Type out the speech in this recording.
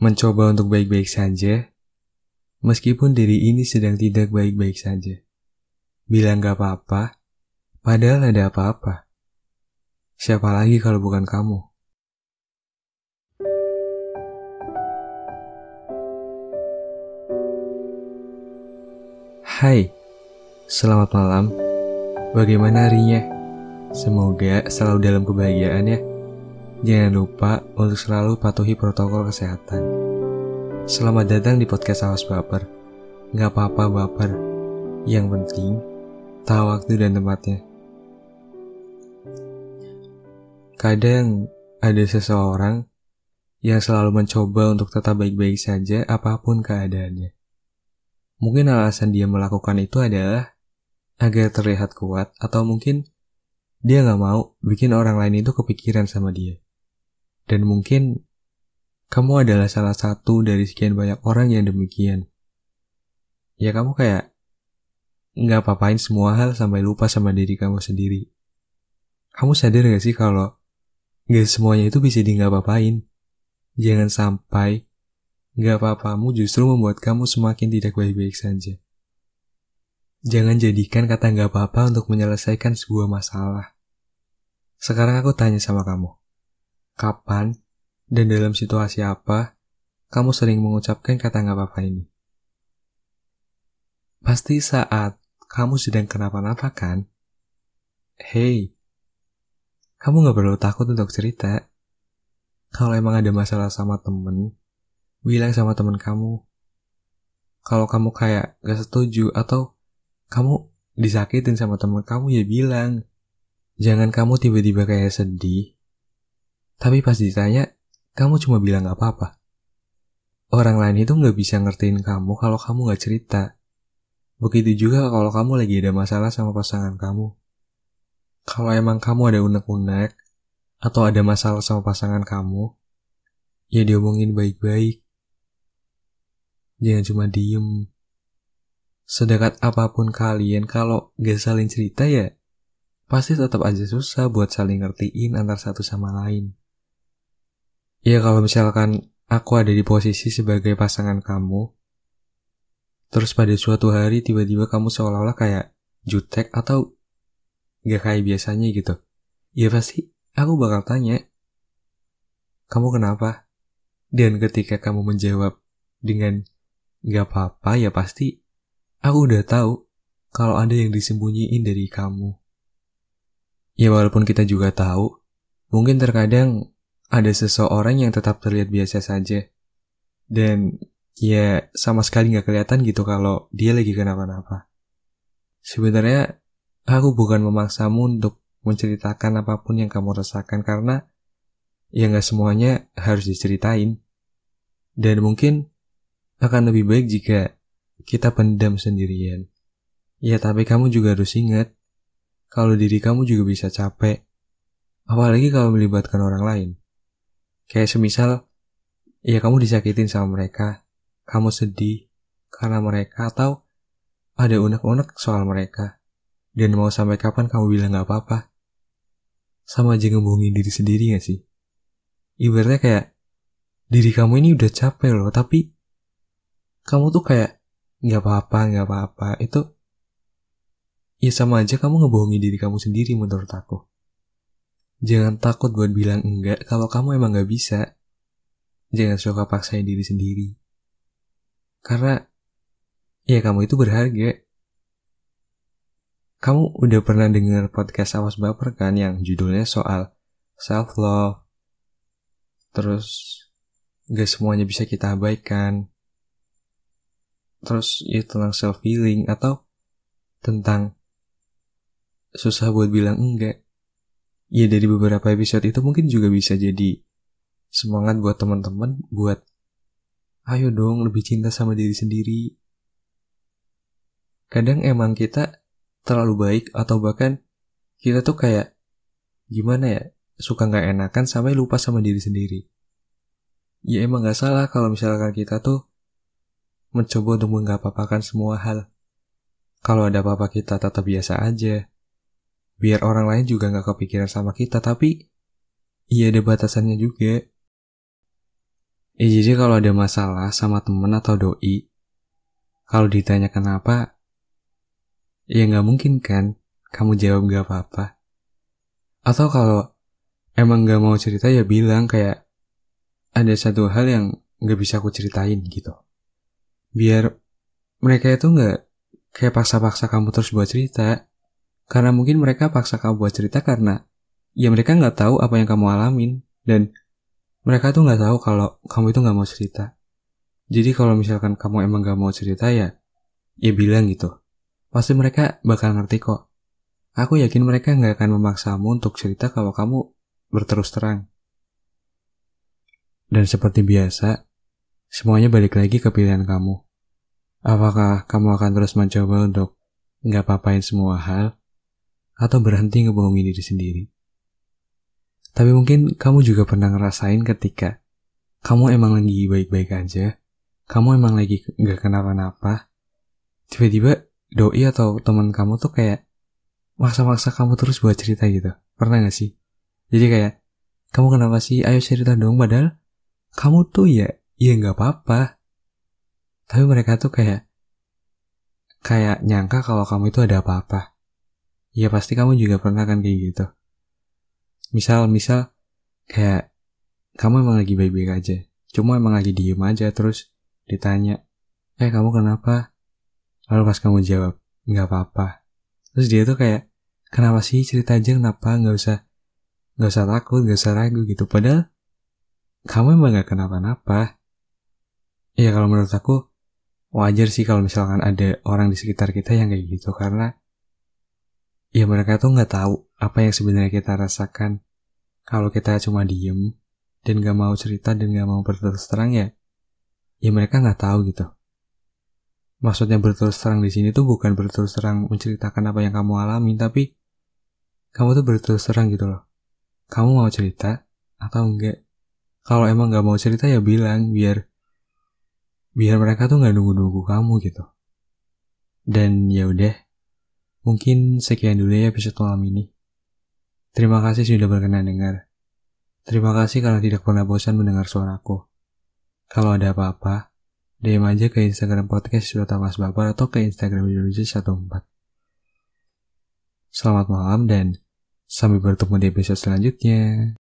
mencoba untuk baik-baik saja, meskipun diri ini sedang tidak baik-baik saja. Bilang gak apa-apa, padahal ada apa-apa. Siapa lagi kalau bukan kamu? Hai, selamat malam. Bagaimana harinya? Semoga selalu dalam kebahagiaan ya. Jangan lupa untuk selalu patuhi protokol kesehatan. Selamat datang di podcast Awas Baper. Gak apa-apa baper. Yang penting, tahu waktu dan tempatnya. Kadang ada seseorang yang selalu mencoba untuk tetap baik-baik saja apa pun keadaannya. Mungkin alasan dia melakukan itu adalah agar terlihat kuat atau mungkin dia nggak mau bikin orang lain itu kepikiran sama dia. Dan mungkin kamu adalah salah satu dari sekian banyak orang yang demikian. Ya kamu kayak nggak apa-apain semua hal sampai lupa sama diri kamu sendiri. Kamu sadar gak sih kalau Gak semuanya itu bisa di nggak apa-apain. Jangan sampai gak apa-apamu justru membuat kamu semakin tidak baik-baik saja. Jangan jadikan kata gak apa-apa untuk menyelesaikan sebuah masalah. Sekarang aku tanya sama kamu. Kapan dan dalam situasi apa kamu sering mengucapkan kata gak apa-apa ini? Pasti saat kamu sedang kenapa-napa kan? Hey, kamu gak perlu takut untuk cerita. Kalau emang ada masalah sama temen, bilang sama temen kamu. Kalau kamu kayak gak setuju atau kamu disakitin sama temen kamu ya bilang. Jangan kamu tiba-tiba kayak sedih. Tapi pas ditanya, kamu cuma bilang gak apa-apa. Orang lain itu gak bisa ngertiin kamu kalau kamu gak cerita. Begitu juga kalau kamu lagi ada masalah sama pasangan kamu. Kalau emang kamu ada unek-unek atau ada masalah sama pasangan kamu, ya diomongin baik-baik. Jangan cuma diem. Sedekat apa pun kalian, kalau gak saling cerita ya, pasti tetap aja susah buat saling ngertiin antar satu sama lain. Ya kalau misalkan aku ada di posisi sebagai pasangan kamu, terus pada suatu hari tiba-tiba kamu seolah-olah kayak jutek atau gak kayak biasanya gitu. Ya pasti aku bakal tanya, kamu kenapa? Dan ketika kamu menjawab dengan gak apa-apa ya pasti aku udah tahu kalau ada yang disembunyiin dari kamu. Ya walaupun kita juga tahu, mungkin terkadang ada seseorang yang tetap terlihat biasa saja. Dan ya sama sekali gak kelihatan gitu kalau dia lagi kenapa-napa. Sebenarnya Aku bukan memaksamu untuk menceritakan apa pun yang kamu rasakan karena ya nggak semuanya harus diceritain. Dan mungkin akan lebih baik jika kita pendam sendirian. Ya tapi kamu juga harus ingat kalau diri kamu juga bisa capek. Apalagi kalau melibatkan orang lain. Kayak semisal, ya kamu disakitin sama mereka, kamu sedih karena mereka atau ada unek-unek soal mereka. Dan mau sampai kapan kamu bilang gak apa-apa? Sama aja ngebohongin diri sendiri gak sih? Ibaratnya kayak, diri kamu ini udah capek loh, tapi kamu tuh kayak, gak apa-apa, gak apa-apa. Itu, ya sama aja kamu ngebohongi diri kamu sendiri menurut aku. Jangan takut buat bilang enggak kalau kamu emang gak bisa. Jangan suka paksain diri sendiri. Karena, ya kamu itu berharga. Kamu udah pernah dengar podcast Awas Baper kan yang judulnya soal self love. Terus gak semuanya bisa kita abaikan. Terus ya tentang self healing atau tentang susah buat bilang enggak. Ya dari beberapa episode itu mungkin juga bisa jadi semangat buat teman-teman buat ayo dong lebih cinta sama diri sendiri. Kadang emang kita terlalu baik atau bahkan kita tuh kayak gimana ya suka nggak enakan sampai lupa sama diri sendiri. Ya emang nggak salah kalau misalkan kita tuh mencoba untuk menggapapakan semua hal. Kalau ada apa-apa kita tetap biasa aja. Biar orang lain juga nggak kepikiran sama kita, tapi iya ada batasannya juga. Ya jadi kalau ada masalah sama temen atau doi, kalau ditanya kenapa, ya nggak mungkin kan kamu jawab gak apa-apa. Atau kalau emang gak mau cerita ya bilang kayak ada satu hal yang gak bisa aku ceritain gitu. Biar mereka itu gak kayak paksa-paksa kamu terus buat cerita. Karena mungkin mereka paksa kamu buat cerita karena ya mereka nggak tahu apa yang kamu alamin dan mereka tuh nggak tahu kalau kamu itu nggak mau cerita. Jadi kalau misalkan kamu emang nggak mau cerita ya, ya bilang gitu. Pasti mereka bakal ngerti kok. Aku yakin mereka nggak akan memaksamu untuk cerita kalau kamu berterus terang. Dan seperti biasa, semuanya balik lagi ke pilihan kamu. Apakah kamu akan terus mencoba untuk nggak papain semua hal, atau berhenti ngebohongin diri sendiri? Tapi mungkin kamu juga pernah ngerasain ketika kamu emang lagi baik-baik aja, kamu emang lagi nggak kenapa-napa, tiba-tiba doi atau teman kamu tuh kayak maksa-maksa kamu terus buat cerita gitu. Pernah gak sih? Jadi kayak, kamu kenapa sih? Ayo cerita dong. Padahal kamu tuh ya, ya nggak apa-apa. Tapi mereka tuh kayak, kayak nyangka kalau kamu itu ada apa-apa. Ya pasti kamu juga pernah kan kayak gitu. Misal, misal kayak kamu emang lagi baik-baik aja. Cuma emang lagi diem aja terus ditanya, eh kamu kenapa? Lalu pas kamu jawab, nggak apa-apa. Terus dia tuh kayak, kenapa sih cerita aja kenapa? Nggak usah, nggak usah takut, nggak usah ragu gitu. Padahal kamu emang nggak kenapa-napa. Ya kalau menurut aku wajar sih kalau misalkan ada orang di sekitar kita yang kayak gitu karena ya mereka tuh nggak tahu apa yang sebenarnya kita rasakan. Kalau kita cuma diem dan gak mau cerita dan gak mau berterus terang ya, ya mereka nggak tahu gitu. Maksudnya berterus terang di sini tuh bukan berterus terang menceritakan apa yang kamu alami, tapi kamu tuh berterus terang gitu loh. Kamu mau cerita atau enggak? Kalau emang gak mau cerita ya bilang biar biar mereka tuh nggak nunggu-nunggu kamu gitu. Dan ya udah, Mungkin sekian dulu ya episode malam ini. Terima kasih sudah berkenan dengar. Terima kasih karena tidak pernah bosan mendengar suaraku. Kalau ada apa-apa, DM aja ke Instagram podcast sudah Mas Bapak atau ke Instagram Indonesia 14. Selamat malam dan sampai bertemu di episode selanjutnya.